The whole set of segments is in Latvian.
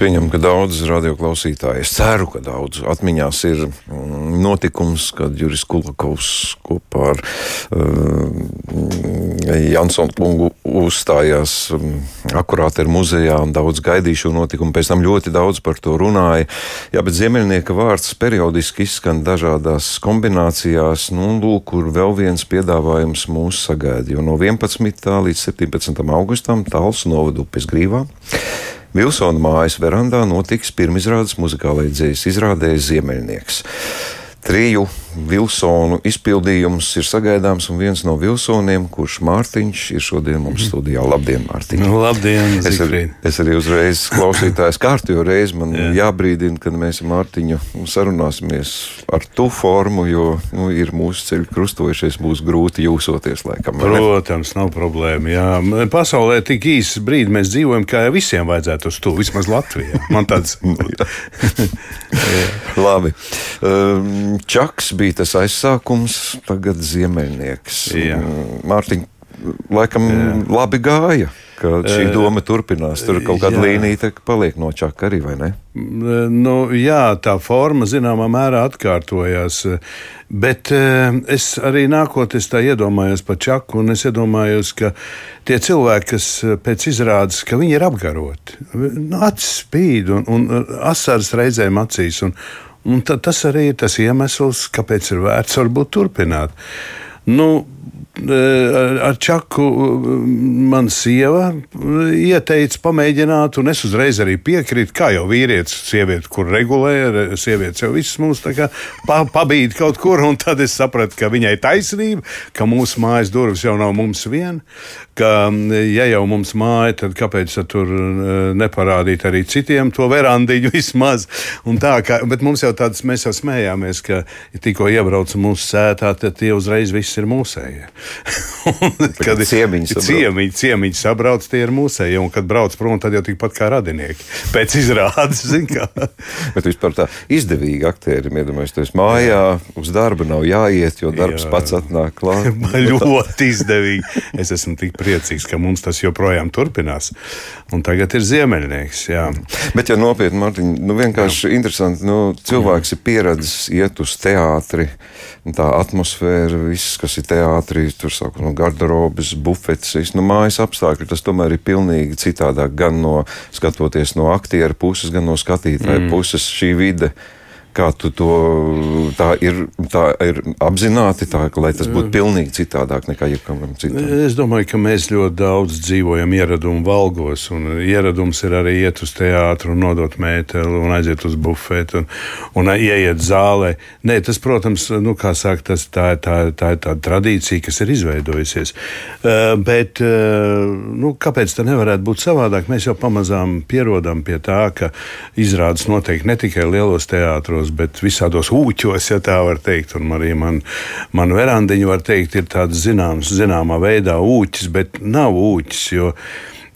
pieņemu, ka daudz radioklausītāji, es ceru, ka daudz atmiņās ir mm, notikums, kad Juris Kulakovs kopā ar uh, Jansonu kungu uzstājās um, akurāti ir muzejā un daudz gaidīju šo notikumu. Pēc tam ļoti daudz par to runāja. Jā, bet Ziemeļnieka vārds periodiski izskan dažādās kombinācijās. Nu, lūk, kur vēl viens piedāvājums mūs sagaida. Jo no 11. līdz 17. augustam Tāls novadu pēc grīvā. Vilsona mājas verandā notiks pirmizrādes muzikālajai dzīslas izrādē Ziemeļnieks. Triju Vilsonu izpildījums ir sagaidāms, un viens no Vilsoniem, kurš Mārtiņš ir šodien mums studijā. Labdien, Mārtiņ! Nu, labdien, es, ar, es arī uzreiz klausītājs kārtējo reizi man Jā. jābrīdina, kad mēs ar Mārtiņu sarunāsimies ar tu formu, jo nu, ir mūsu ceļi krustojušies, būs grūti jūsoties laikam. Protams, nav problēma. Jā. Pasaulē tik īsts brīdis mēs dzīvojam, kā visiem vajadzētu uz to, vismaz Latvijā. Man tāds - Labi. Um, Čaks bija tas aizsākums, tagad ziemeļnieks. Mārtiņ, laikam Jā. labi gāja ka šī doma turpinās. Tur kaut kāda līnija paliek no čaka arī, vai ne? Nu, jā, tā forma zināmā mērā atkārtojās. Bet es arī nākotnē tā iedomājos par čaku, un es iedomājos, ka tie cilvēki, kas pēc izrādes, ka viņi ir apgaroti, nu, acis spīd un, un asars reizēm acīs. Un, Un tas arī ir tas iemesls, kāpēc ir vērts varbūt turpināt. Nu, ar Čaku man sieva ieteica pamēģināt, un es uzreiz arī piekrītu, kā jau vīrietis, sieviete, kur regulē, sieviete jau viss pa, pabīd kaut kur, un tad es sapratu, ka viņai taisnība, ka mūsu mājas durvis jau nav mums vien, ka ja jau mums māja, tad kāpēc tur neparādīt arī citiem to verandiņu vismaz, un tā, ka, bet mums jau tāds, mēs jau smējāmies, ka ja tikko iebrauc mūsu sētā, tad tie uzreiz viss ir mūsējie. kad ciemiņi sabrauc. Ciemiņi, sabrauc, tie ir mūsēji, un kad brauc prom, tad jau tikpat kā radinieki. Pēc izrādes, zin kā. Bet vispār tā izdevīgi aktierim, iedomājieties, mājā uz darbu nav jāiet, jo darbs jā. pats atnāk klāt. ļoti izdevīgi. Es esmu tik priecīgs, ka mums tas joprojām turpinās. Un tagad ir ziemeļnieks, jā. Bet, ja nopietni, Mārtiņ, nu vienkārši jā. interesanti, nu, cilvēks jā. ir pieredzis iet uz teātri, tā atmosfēra, viss, kas ir teātrī, tur saka, no garderobes, bufetes, no mājas apstākļi. Tas tomēr ir pilnīgi citādāk. Gan no skatoties no aktieru puses, gan no skatītāju mm. puses šī vide Kā tu to tā ir, tā ir apzināti, tā, lai tas būtu pilnīgi citādāk nekā jebkam citam? Es domāju, ka mēs ļoti daudz dzīvojam ieradumu valgos, un ieradums ir arī iet uz teātru, un nodot mēteli, un aiziet uz bufetu, un, un ieiet zālē. Nē, tas, protams, nu, kā saka, tas, tā, tā, tā ir tāda tradīcija, kas ir izveidojusies. Uh, bet uh, nu, kāpēc tā nevarētu būt savādāk? Mēs jau pamazām pierodam pie tā, ka izrādes notiek ne tikai lielos teātros, teātros, bet visādos ūķos, ja tā var teikt. Un arī man, man verandiņa, var teikt, ir tāds zināms, zināmā veidā ūķis, bet nav ūķis. Jo,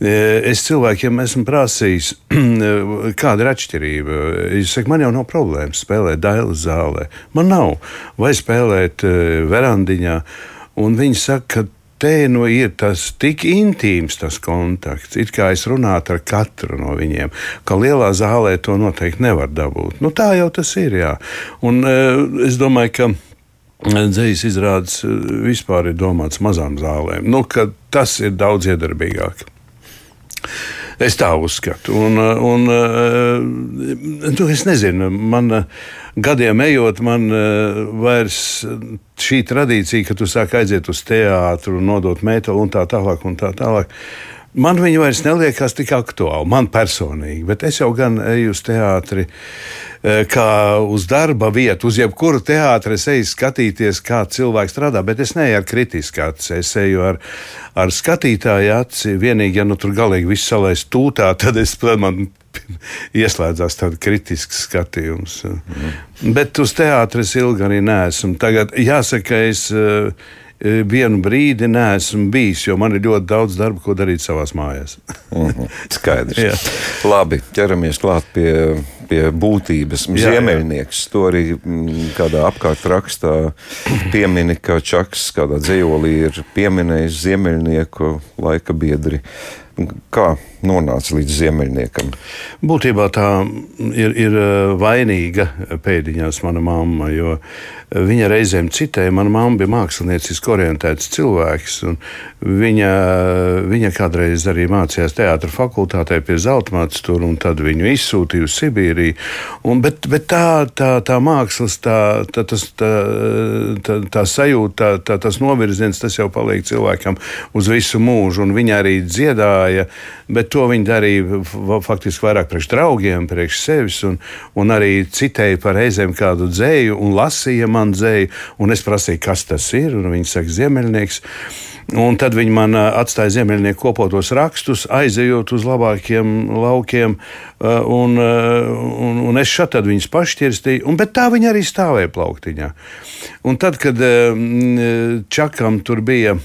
e, Es cilvēkiem esmu prasījis, kāda ir atšķirība. Es saku, man jau nav problēmas spēlēt dailes zālē. Man nav. Vai spēlēt e, verandiņā. Un viņi saka, ka te nu ir tas tik intīms tas kontakts, it kā es runātu ar katru no viņiem, ka lielā zālē to noteikti nevar dabūt. Nu, tā jau tas ir. Jā. Un uh, es domāju, ka. Dzīslis izrādes eh, vispār ir domāts mazām zālēm. Nu, tas ir daudz iedarbīgāk. Es tā uzskatu. Un, un, nu, es nezinu, man gadiem ejot, man vairs šī tradīcija, ka tu sāk aiziet uz teātru, nodot metālu un tā tālāk. Un tā tālāk Man viņa vairs neliekas tik aktuāla, man personīgi, bet es jau gan eju uz teātri, e, kā uz darba vietu, uz jebkuru teātri es eju skatīties, kā cilvēks strādā, bet es neeju ar kritisku aci, es eju ar, ar skatītāju aci. Vienīgi, ja nu tur galīgi viss salēs tūtā, tad es, man ieslēdzās tāds kritisks skatījums. Mm. Bet uz teātris ilgi arī neesmu. Tagad jāsaka, es. Uh, vienu brīdi neesmu bijis, jo man ir ļoti daudz darba, ko darīt savā mājās. mm -hmm. Skaidrs. Labi, ķeramies klāt pie, pie būtības. Ziemeļnieks to arī mm, kādā apkārt rakstā piemini, ka Čaks kādā dzējolī ir pieminējis ziemeļnieku laika biedri Kā nonāca līdz ziemeļniekam? Būtībā tā ir, ir vainīga pēdiņās mana mamma, jo viņa reizēm citēja, mana mamma bija mākslinieciski orientēts cilvēks. Viņa, viņa kādreiz arī mācījās teātris fakultātē pie Zeltmātes tur, un tad viņu izsūtīja uz Sibīriju. Un, bet, bet tā, tā, tā mākslas, tā, tā, tas, tā, tā, tā sajūta, tā, tā, tas novirziens, tas jau paliek cilvēkam uz visu mūžu. Un viņa arī dziedāja, bet to viņa darīja faktiski vairāk priekš draugiem, priekš sevis, un, un arī citēja par reizēm kādu dzēju un lasīja man dzēju. Un es prasīju, kas tas ir, un viņi saka, ziemeļnieks. Un tad viņi man atstāja ziemeļnieku kopotos rakstus, aizejot uz labākiem laukiem, un, un, un es šeit viņus pašķirstīju, bet tā viņi arī stāvēja plauktiņā. Un tad, kad Čakam tur bija.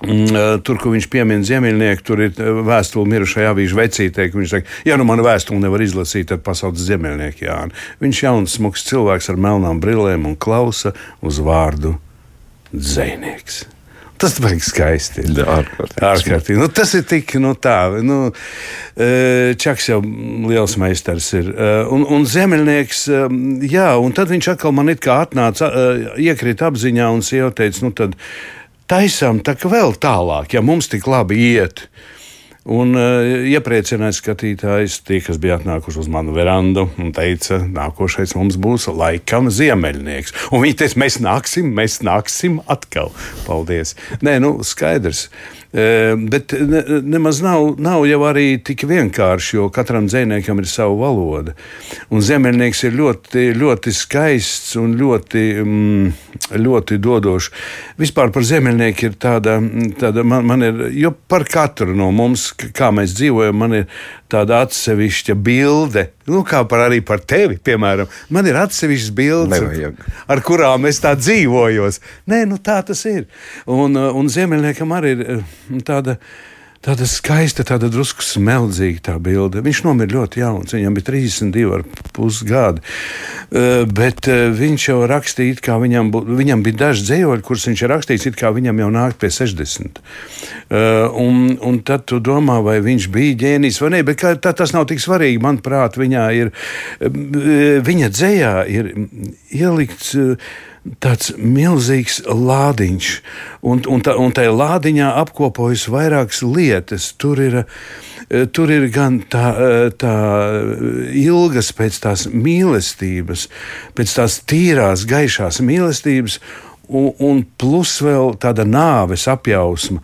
Tur, kur viņš piemin ziemeļnieku, tur ir vēstule mirušajā avīžu vecītē. Viņš saka, ja nu manu vēstuli nevar izlasīt, tad pasauc ziemeļnieku Jāni. Viņš jauns, smags cilvēks ar melnām brillēm un klausa uz vārdu dzēnieks. Tas baigs skaisti. Jā, ārkārtīgi. ārkārtīgi. Nu, tas ir tik nu, tā. Nu, Čaks jau liels meistars ir. Un, un zemeļnieks, jā, un tad viņš atkal man it kā atnāca, iekrīt apziņā un sieva teica, nu tad taisām tā vēl tālāk, ja mums tik labi iet. Un uh, iepriecināja skatītājs, tie, kas bija atnākuši uz manu verandu, un teica, nākošais mums būs laikam ziemeļnieks. Un viņi teica, mēs nāksim, mēs nāksim atkal. Paldies! Nē, nu skaidrs. Uh, Bet ne, nemaz nav, nav jau arī tik vienkārši, jo katram dziniekam ir sava valoda. Un zemeļnieks ir ļoti, ļoti skaists un ļoti, mm, ļoti dodošs. Vispār par zemeļnieku ir tāda, tāda man, man ir, jo par katru no mums, kā mēs dzīvojam, man ir tāda atsevišķa bilde. Nu, kā par arī par tevi, piemēram, man ir atsevišķas bildes, Nevajag. ar kurām es tā dzīvoju. Nē, nu tā tas ir. Un, un Ziemeļniekam arī ir tāda tāda skaista, tāda drusku smeldzīga tā bilde. Viņš nomira ļoti jauns, viņam bija 32,5 gadi. Uh, bet uh, viņš jau rakstīja, kā viņam, viņam bija daži dzējoļi, kurus viņš ir rakstījis, it kā viņam jau nāk pie 60. Uh, un, un tad tu domā, vai viņš bija ģēnijs vai nē, bet kā, tā, tas nav tik svarīgi. Manuprāt, viņā ir, viņa dzējā ir ielikts tāds milzīgs lādiņš, un, un, tā, un tajā lādiņā apkopojas vairākas lietas. Tur ir, eh, tur ir gan tā, eh, tā ilgas pēc tās mīlestības, pēc tās tīrās, gaišās mīlestības, un, un plus vēl tāda nāves apjausma.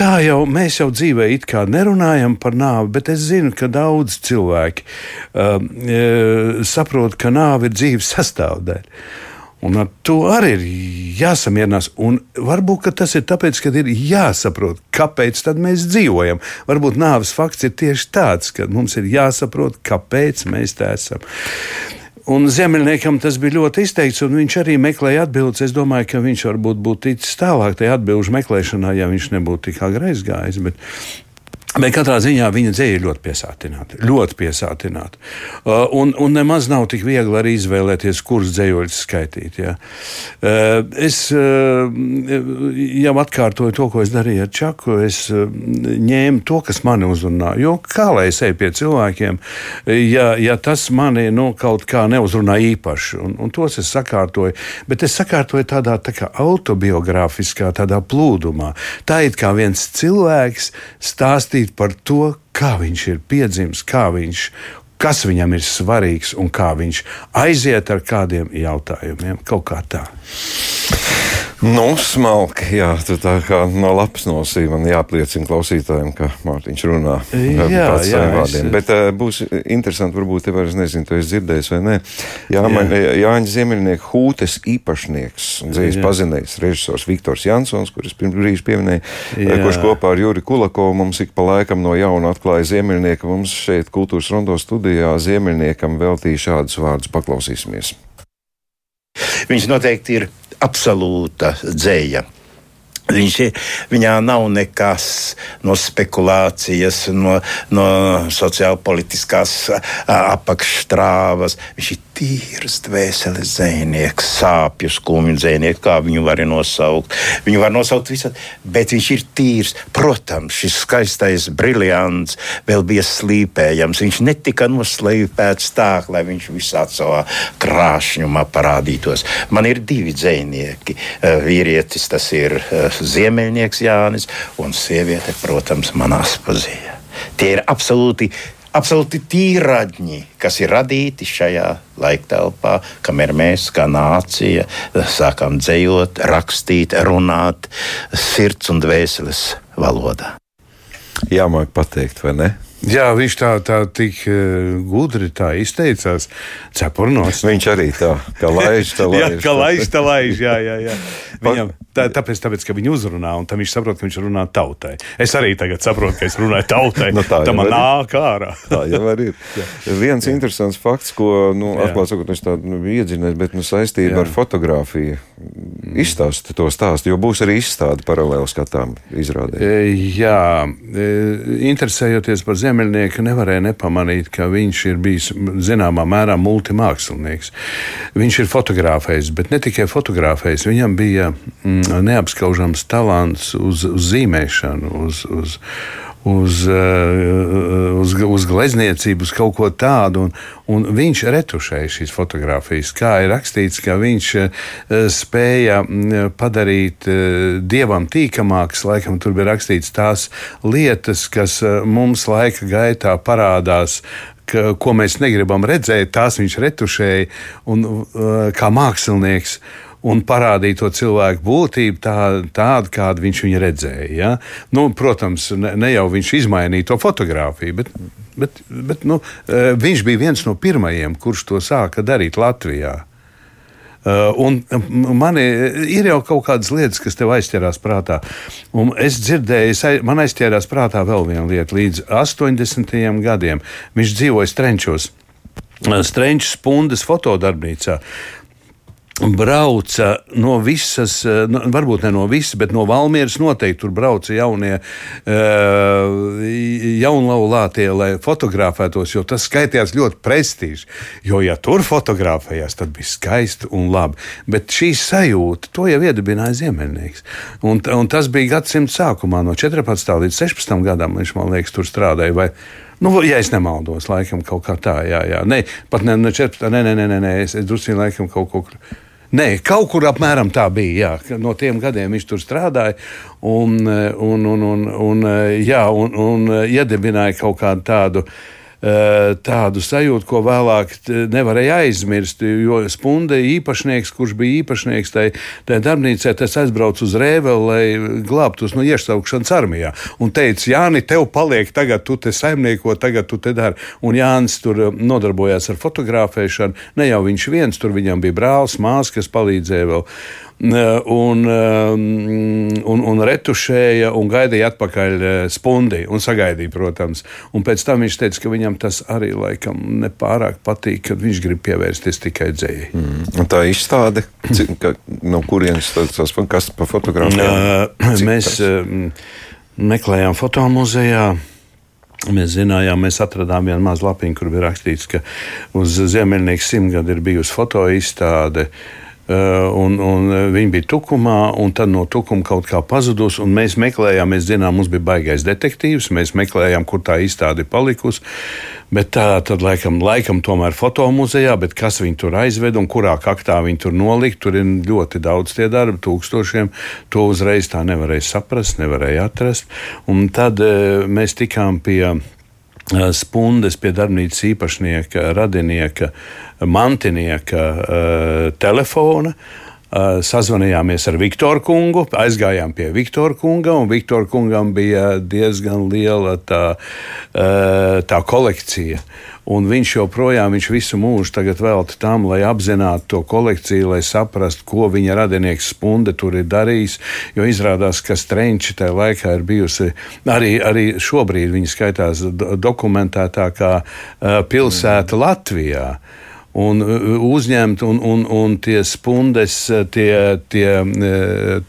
Tā jau mēs jau dzīvē it kā nerunājam par nāvi, bet es zinu, ka daudz cilvēki uh, saprot, ka nāve ir dzīves sastāvdaļa. Un ar to arī ir jāsamierinās. Un varbūt tas ir tāpēc, ka ir jāsaprot, kāpēc mēs dzīvojam. Varbūt nāves fakts ir tieši tāds, ka mums ir jāsaprot, kāpēc mēs tā esam. Un Ziemeļniekam tas bija ļoti izteikts, un viņš arī meklēja atbildes. Es domāju, ka viņš varbūt būtu ticis tālāk tajā atbildžu meklēšanā, ja viņš nebūtu tik agri aizgājis. Bet Bet katrā ziņā viņa dzēja ir ļoti piesātināta. Ļoti piesātināta. Uh, un, un nemaz nav tik viegli arī izvēlēties, kurus dzējoļus skaitīt. Ja. Uh, es uh, jau atkārtoju to, ko es darīju ar Čaku. Es uh, ņēmu to, kas mani uzrunā. Jo kā lai es eju pie cilvēkiem, ja, ja tas mani nu, kaut kā neuzrunā īpaši, un, un tos es sakārtoju. Bet es sakārtoju tādā tā kā autobiogrāfiskā tādā plūdumā. Tā it kā viens cilvēks stāstīja stāstīt par to, kā viņš ir piedzimis, kā viņš, kas viņam ir svarīgs un kā viņš aiziet ar kādiem jautājumiem. Kaut kā tā. Nu, smalki, jā, tā kā no lapas nosī man jāpliecina klausītājiem, ka Mārtiņš runā jā, saviem vārdiem. Es... Bet uh, būs interesanti, varbūt te vairs nezinu, to es dzirdēju vai nē. Jā, jā. Man, Jāņa Ziemeļnieka hūtes īpašnieks un dzīves pazinējs režisors Viktors Jansons, kurus pirms brīža pieminēja, jā. kurš kopā ar Juri Kulakovu mums ik pa laikam no jauna atklāja Ziemeļnieka. Mums šeit kultūras rondo studijā Ziemeļniekam veltīja šādus vārdus paklausīsimies. Viņš noteikti ir absolūta dzēja. Viņš, viņā nav nekas no spekulācijas, no, no sociālpolitiskās apakšstrāvas. Viņš ir tīrs dvēseles dzinieks, sāpju skumju dzinieks, kā viņu var nosaukt. Viņu var nosaukt visādi, bet viņš ir tīrs. Protams, šis skaistais briljants vēl bija slīpējams. Viņš netika noslēpēts tā, lai viņš visā savā krāšņumā parādītos. Man ir divi dzinieki. Eh, vīrietis tas ir eh, Ziemeļnieks Jānis un sieviete, protams, manās pazīstama. Tie ir absolūti absolūti tīradņi, kas ir radīti šajā laiktelpā, kamēr mēs, kā nācija, sākām dzējot, rakstīt, runāt sirds un dvēseles valodā. Jāmāk pateikt, vai ne? Jā, viņš tā, tā tik uh, gudri tā izteicās. Cepurnos. Viņš arī tā, kā laiž, tā laiž. jā, kā laiž, tā laiž, jā, jā, jā. Viņam, tā, tāpēc, tāpēc, ka viņi uzrunā, un viņš saprot, ka viņš runā tautai. Es arī tagad saprotu, ka es runāju tautai. no nu, tā tā man nāk ārā. tā jau ir. Viens jā. interesants fakts, ko, nu, atklāt sakot, es tādu nu, iedzinies, bet nu, saistība jā. ar fotografiju. Izstāsti to stāstu, jo būs arī izstāde paralēli skatām izrādē. E, jā, e, interesējoties par Ziemeļnieku, nevarēja nepamanīt, ka viņš ir bijis zināmā mērā multimākslinieks. Viņš ir fotografējis, bet ne tikai fotografējis, viņam bija mm, neapskaužams talants uz, uz zīmēšanu, uz, uz, uz, uh, uz, uz glezniecību, uz kaut ko tādu. Un, un viņš retušēja šīs fotogrāfijas. Kā ir rakstīts, ka viņš uh, spēja mm, padarīt uh, dievam tīkamākas, laikam tur bija rakstīts tās lietas, kas mums laika gaitā parādās ka, ko mēs negribam redzēt, tās viņš retušēja un, kā mākslinieks un parādīja to cilvēku būtību tā, tādu, kādu viņš viņu redzēja. Ja? Nu, protams, ne, ne jau viņš izmainīja to fotografiju, bet, bet, bet nu, eh, viņš bija viens no pirmajiem, kurš to sāka darīt Latvijā. Uh, un man ir jau kaut kādas lietas, kas tev aizķerās prātā. Un es dzirdēju, es, man aizķērās prātā vēl viena lieta. Līdz 80. gadiem viņš dzīvoja Strenčos. Strenčs Pundes fotodarbnīcā brauca no visas, eh, nu, varbūt ne no visas, bet no Valmieras noteikti tur brauca jaunie uh, jaunlaulātie, lai fotografētos, jo tas skaitījās ļoti prestiži. Jo, ja tur fotografējās, tad bija skaisti un labi. Bet šī sajūta, to jau iedibināja Ziemeļnieks. Un, un tas bija gadsimta sākumā, no 14. līdz 16. gadam, viņš man liekas, tur strādāja. Vai, Nu, ja es nemaldos, laikam kaut kā tā, jā, jā. Nē, pat ne, ne 14. Nē, nē, nē, nē, es, es drusku laikam kaut ko. Nē, kaut kur apmēram tā bija. Jā. No tiem gadiem viņš tur strādāja un, un, un, un, un, jā, un, un iedibināja kaut kādu tādu Eh, tādu sajūtu, ko vēlāk nevarēja aizmirst. Jo Spunde īpašnieks, kurš bija īpašnieks tajā tai darbnīcā, tas aizbrauca uz Rēveli, lai glābtos no iesaukšanas armijā. Un teica, Jāni, tev paliek tagad, tu te saimnieko, tagad tu te dari. Un Jānis tur eh, nodarbojās ar fotografēšanu. Ne jau viņš viens, tur viņam bija brālis, māsa, kas palīdzēja vēl un, un, un retušēja un gaidīja atpakaļ eh, spundi un sagaidīja, protams. Un pēc tam viņš teica, ka viņam tas arī laikam nepārāk patīk, kad viņš grib pievērsties tikai dzējai. Mm. Tā izstāde, ka, no kurienes tas, tas kas pa fotografijām? Mēs meklējām fotomuzejā. Mēs zinājām, mēs atradām vienu mazu lapiņu, kur bija rakstīts, ka uz Ziemeļnieku simtgadu ir bijusi fotoizstāde. Uh, Eh, un, un eh, viņi bija tukumā, un tad no tukuma kaut kā pazudus. Mēs meklējām, mēs zinām, mums bija baigais detektīvs, mēs meklējām, kur tā izstāde palikusi. Bet tā tad laikam, laikam tomēr fotomuzejā, bet kas viņu tur aizved un kurā kaktā viņi tur nolikt, tur ir ļoti daudz tie darbi, tūkstošiem. To uzreiz tā nevarēja saprast, nevarēja atrast. Un tad e, mēs tikām pie spundes pie darbnīcas īpašnieka, radinieka, mantinieka uh, telefona. Uh, sazvanījāmies ar Viktoru kungu, aizgājām pie Viktora kunga, un Viktora kungam bija diezgan liela tā, uh, tā kolekcija. Un viņš joprojām, viņš visu mūžu veltīja tam, lai apzinātu to kolekciju, lai saprastu, ko viņa radinieks Spunde tur ir darījis. Jo izrādās, ka Strenči tajā laikā ir bijusi arī, arī šobrīd viņa skaitās dokumentētākā pilsēta mm. Un uzņemt, un, un, un tie spundes, tie, tie,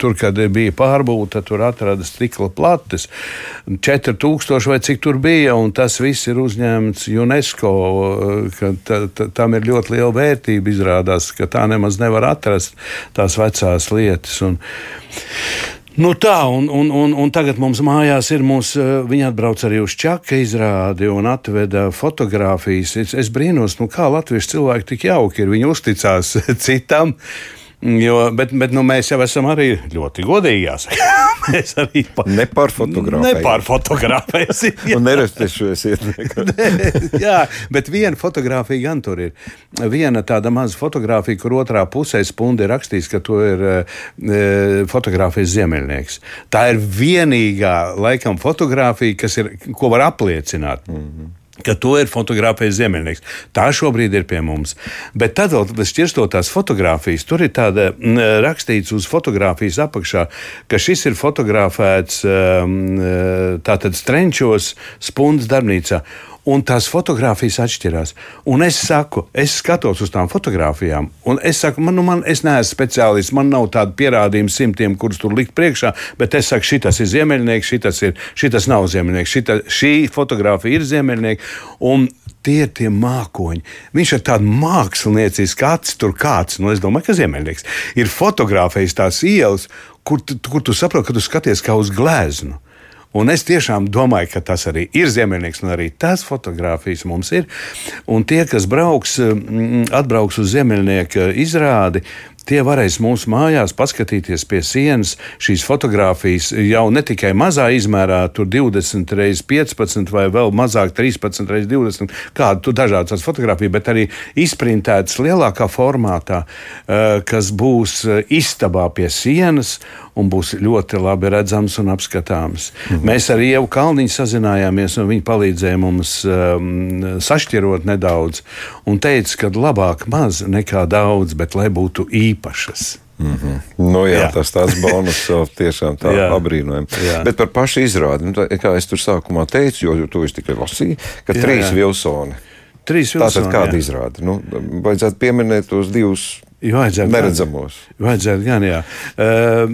tur, kad bija pārbūta, tur atrada stikla plates, 4000 vai cik tur bija, un tas viss ir uzņemts UNESCO, ta, ta, tam ir ļoti liela vērtība izrādās, ka tā nemaz nevar atrast tās vecās lietas. Un, Nu tā, un, un, un, un tagad mums mājās ir mūsu, eh, viņi atbrauc arī uz čaka izrādi un atveda fotogrāfijas. Es, es brīnos, nu kā latviešu cilvēki tik jauki ir, viņi uzticās citam. Jo, bet bet nu, mēs jau esam arī ļoti godīgi. mēs arī pa, nepārfotografējam. Nepārfotografēsim. un nerestēšosiet. jā, bet viena fotografija gan tur ir. Viena tāda maza fotografija, kur otrā pusē spundi ir rakstījis, ka to ir e, fotografijas ziemeļnieks. Tā ir vienīgā, laikam, fotografija, kas ir, ko var apliecināt. Mm -hmm ka to ir fotografējis Ziemeļnieks. Tā šobrīd ir pie mums. Bet tad vēl šķirstotās fotogrāfijas, tur ir tāda rakstīts uz fotogrāfijas apakšā, ka šis ir fotografēts um, tātad strenčos spundas darbnīcā un tās fotogrāfijas atšķirās. Un es saku, es skatos uz tām fotogrāfijām, un es saku, man, nu, man es neesmu speciālists, man nav tādu pierādījumu simtiem, kurus tur likt priekšā, bet es saku, šis ir ziemeļnieks, šis, ir, šis nav ziemeļnieks, šita, šī fotografija ir ziemeļnieks. Tie ir tie mākoņi. Viņš ir tāds mākslinieks, kāds tur kāds, nu, es domāju, ka ziemeļnieks ir fotografējis tās ielas, kur, kur tu saproti, ka tu skaties kā uz gleznu. Un es tiešām domāju, ka tas arī ir Ziemeļnieks, un arī tās fotogrāfijas mums ir. Un tie, kas brauks, mm, atbrauks uz Ziemeļnieka izrādi, Tie varēs mūsu mājās paskatīties pie sienas šīs fotogrāfijas jau ne tikai mazā izmērā, tur 20 x 15 vai vēl mazāk 13 x 20, kādu dažādas fotogrāfijas, bet arī izprintētas lielākā formātā, eh, kas būs eh, istabā pie sienas un būs ļoti labi redzams un apskatāms. Mhm. Mēs ar Ievu Kalniņu sazinājāmies, un viņa palīdzēja mums um, sašķirot nedaudz un teica, ka labāk maz nekā daudz, bet lai būtu īpaši īpašas. Mm -hmm. nu, jā, jā. Tas tāds bonus tiešām tā apbrīnojami. Bet par pašu izrādi, nu, tā, kā es tur sākumā teicu, jo, jo to es tikai lasīju, ka jā, trīs jā. vilsoni. Trīs vilsoni. Tātad kāda izrāda? Nu, vajadzētu pieminēt tos divus Vajadzētu, neredzamos. Vajadzētu gan, jā. Uh,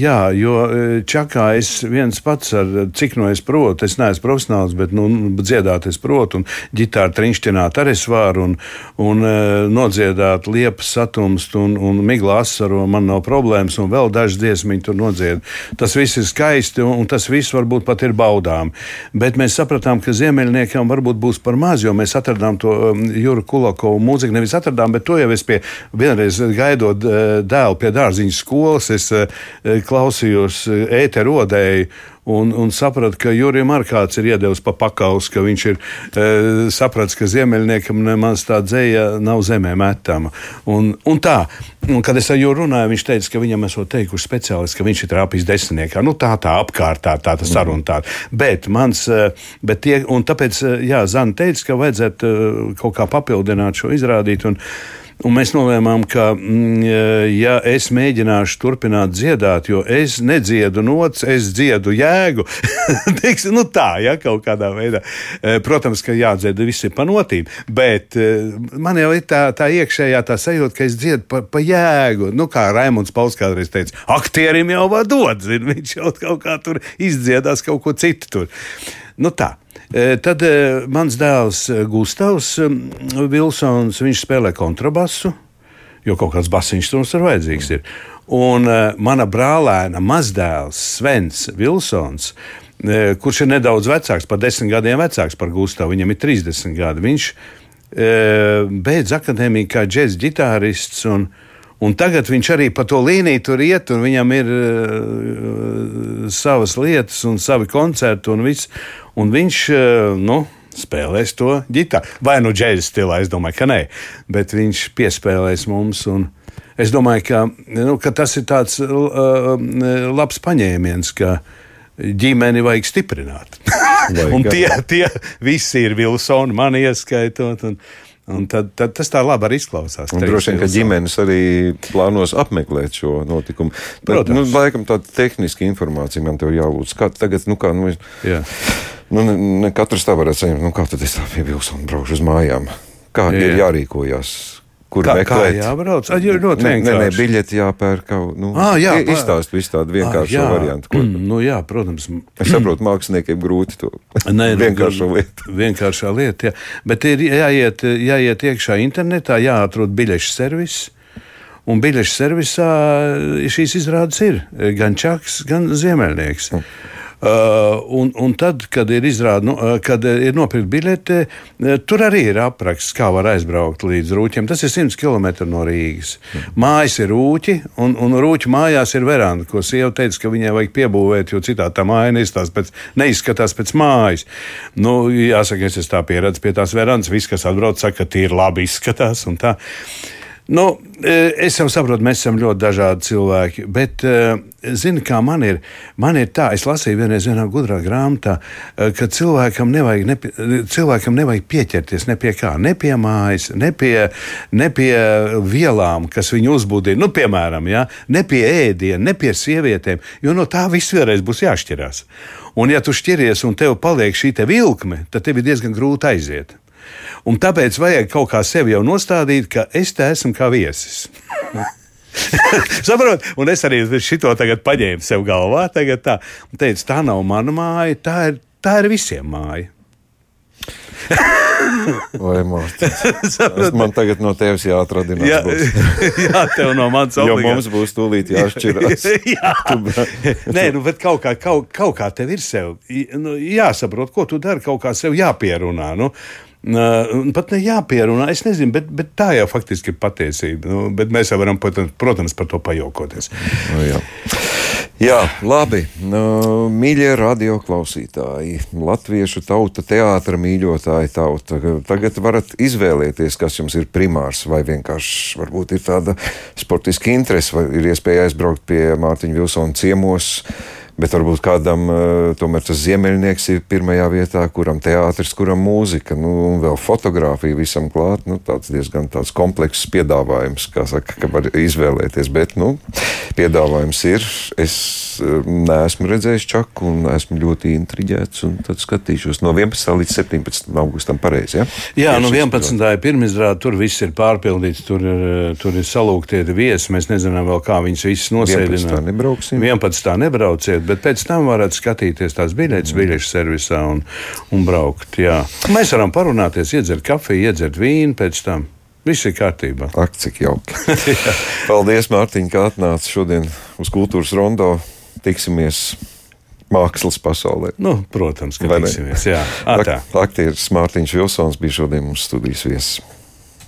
jā, jo e, čakā es viens pats ar cik no es protu, es neesmu profesionāls, bet nu, dziedāt es protu, un ģitāru triņšķināt arī es varu, un, un uh, nodziedāt liepas satumst un, un migla asaru, man nav problēmas, un vēl dažas dziesmiņi tur nodzied. Tas viss ir skaisti, un, un tas viss varbūt pat ir baudām. Bet mēs sapratām, ka ziemeļniekam varbūt būs par maz, jo mēs atradām to um, Juru Kulakovu mūziku, nevis atradām, bet to jau es pie vienreiz gaidot eh, dēlu pie dārziņa skolas, es eh, klausījos eh, ēterodēju un, un sapratu, ka Jurijam arī kāds ir iedevis pa pakaus, ka viņš ir e, sapratis, ka ziemeļniekam nemaz tā dzēja nav zemē metama. Un, un tā, un kad es ar Juru runāju, viņš teica, ka viņam esot teikuši speciālisti, ka viņš ir trāpījis desmitniekā. Nu, tā, tā apkārtā, tā tas saruna tā. Bet mans, bet tie, un tāpēc, jā, Zana teica, ka vajadzētu kaut kā papildināt šo izrādīt. Un, Un mēs nolēmām, ka, mm, ja es mēģināšu turpināt dziedāt, jo es nedziedu nots, es dziedu jēgu, Teiks, nu tā, ja kaut kādā veidā. E, protams, ka jādzied viss ir panotīm, bet e, man jau ir tā, tā iekšējā tā sajūta, ka es dziedu pa, pa jēgu. Nu, kā Raimons Pauls kādreiz teica, aktierim jau var dot, zin, viņš jau kaut kā tur izdziedās kaut ko citu tur. Nu tā. E, tad e, mans dēls e, Gustavs Vilsons, viņš spēlē kontrabasu, jo kaut kāds basiņš tur ir vajadzīgs. Ir. Un mana brālēna mazdēls Svens Vilsons, kurš ir nedaudz vecāks, par desmit gadiem vecāks par Gustavu, viņam ir 30 gadi. Viņš beidz akadēmiju kā džēzus ģitārists. Un, Un tagad viņš arī pa to līniju tur iet, un viņam ir uh, savas lietas, un savi koncerti, un viss. Un viņš, uh, nu, spēlēs to ģitāru. Vai nu džēzus stilā, es domāju, ka nē, bet viņš piespēlēs mums. Es domāju, ka, nu, ka tas ir tāds uh, labs paņēmiens, ka ģimeni vajag stiprināt. un tie, tie visi ir Vilsoni, man ieskaitot. Un, Un tad, tad tas tā labi arī izklausās. Un droši vien, ka ģimenes arī plānos apmeklēt šo notikumu. Bet, nu, laikam tāda tehniska informācija man te jālūdz. Kā tagad, nu kā, nu, Jā. nu, ne, ne katrs tā varētu saņemt, nu kā tad es tā pie Vilsona braukšu uz mājām. Kā Jā. ir jārīkojas? Kur Kā, kā meklēt? jābrauc? Ai, ir ļoti Nē, nē, nē, biļeti jāpērk. Nu, Ā, jā, i- pa- izstāst visu tādu vienkāršu Ah, jā. variantu. Ko, Nu, jā, protams. es saprotu, māksliniekiem grūti to Nē, vienkāršo lietu. Vienkāršā lieta, jā. Bet ir jāiet, jāiet iekšā internetā, jāatrod biļešu servis. Un biļešu servisā šīs izrādes ir gan Čaks, gan Ziemeļnieks. Uh, un, un tad, kad ir izrāda, nu, uh, kad ir nopirkta biļete, uh, tur arī ir apraksts, kā var aizbraukt līdz rūķiem. Tas ir 100 km no Rīgas. Mājas ir rūķi, un, un rūķu mājās ir veranda, ko sieva teica, ka viņai vajag piebūvēt, jo citādi tā māja pēc, neizskatās pēc mājas. Nu, jāsaka, es esmu tā pieredzējis pie tās verandas. Viss, kas atbrauc, saka, ka tie ir labi izskatās. un tā. Nu, eh, es jau saprotu, mēs esam ļoti dažādi cilvēki, bet eh, zini, kā man ir. Man ir tā, es lasīju vienreiz vienā gudrā grāmatā, eh, ka cilvēkam nevajag, nepie, cilvēkam nevajag pieķerties ne pie kā, ne pie mājas, ne pie, ne pie vielām, kas viņu uzbudina. Nu, piemēram, ja, ne pie ēdiena, ne pie sievietēm, jo no tā viss vēlreiz būs jāšķirās. Un, ja tu šķiries un tev paliek šī te vilkme, tad tev ir diezgan grūti aiziet. Un tāpēc vajag kaut kā sevi jau nostādīt, ka es te esmu kā viesis. Saprotiet, un es arī šo tagad paņēmu sev galvā. Tā, un teicu, tā nav mana māja, tā ir, tā ir visiem māja. Vai Mārtiņ? Man tagad no tevis jāatradina. Jā, jā, tev no manis Jo obligāti. mums būs tūlīt jāšķirās. jā, Nē, nu, bet kaut kā, kaut, kaut kā tev ir sev nu, jāsaprot, ko tu dari. Kaut kā sev jāpierunā. Nu, pat ne jāpierunā, es nezinu, bet, bet tā jau faktiski ir patiesība. Nu, bet mēs jau varam, protams, par to pajokoties. Nu, jā. Jā, labi. Nu, mīļie radioklausītāji, latviešu tauta, teātris mīļotāji tauta. Tagad varat izvēlēties, kas jums ir primārs, vai vienkārši varbūt ir tāda sportiska interese, vai ir iespēja aizbraukt pie Mārtiņa Vilsona ciemos. Bet varbūt kādam uh, tomēr tas ziemeļnieks ir pirmajā vietā, kuram teātris, kuram mūzika, nu, un vēl fotografija visam klāt. Nu, tāds diezgan tāds komplekss piedāvājums, kā saka, ka var izvēlēties. Bet, nu, piedāvājums ir. Es uh, neesmu redzējis čaku un esmu ļoti intriģēts, un tad skatīšos no 11. līdz 17. augustam pareizi. Ja? Jā, nu Tieši 11. ir pirmizrāde, tur viss ir pārpildīts, tur ir, tur ir salūktie viesi. Mēs nezinām vēl, kā viņus visus 11. nosēdināt. nebrauksim. 11. nebrauciet, bet pēc tam varat skatīties tās biļetes biļešu servisā un, un braukt. Jā. Mēs varam parunāties, iedzert kafiju, iedzert vīnu pēc tam. Viss ir kārtībā. Ak, cik jauki. Paldies, Mārtiņ, ka atnāci šodien uz kultūras rondo. Tiksimies mākslas pasaulē. Nu, protams, ka tiksimies. Jā, Atā. Aktieris Mārtiņš Vilsons bija šodien mūsu studijas viesis.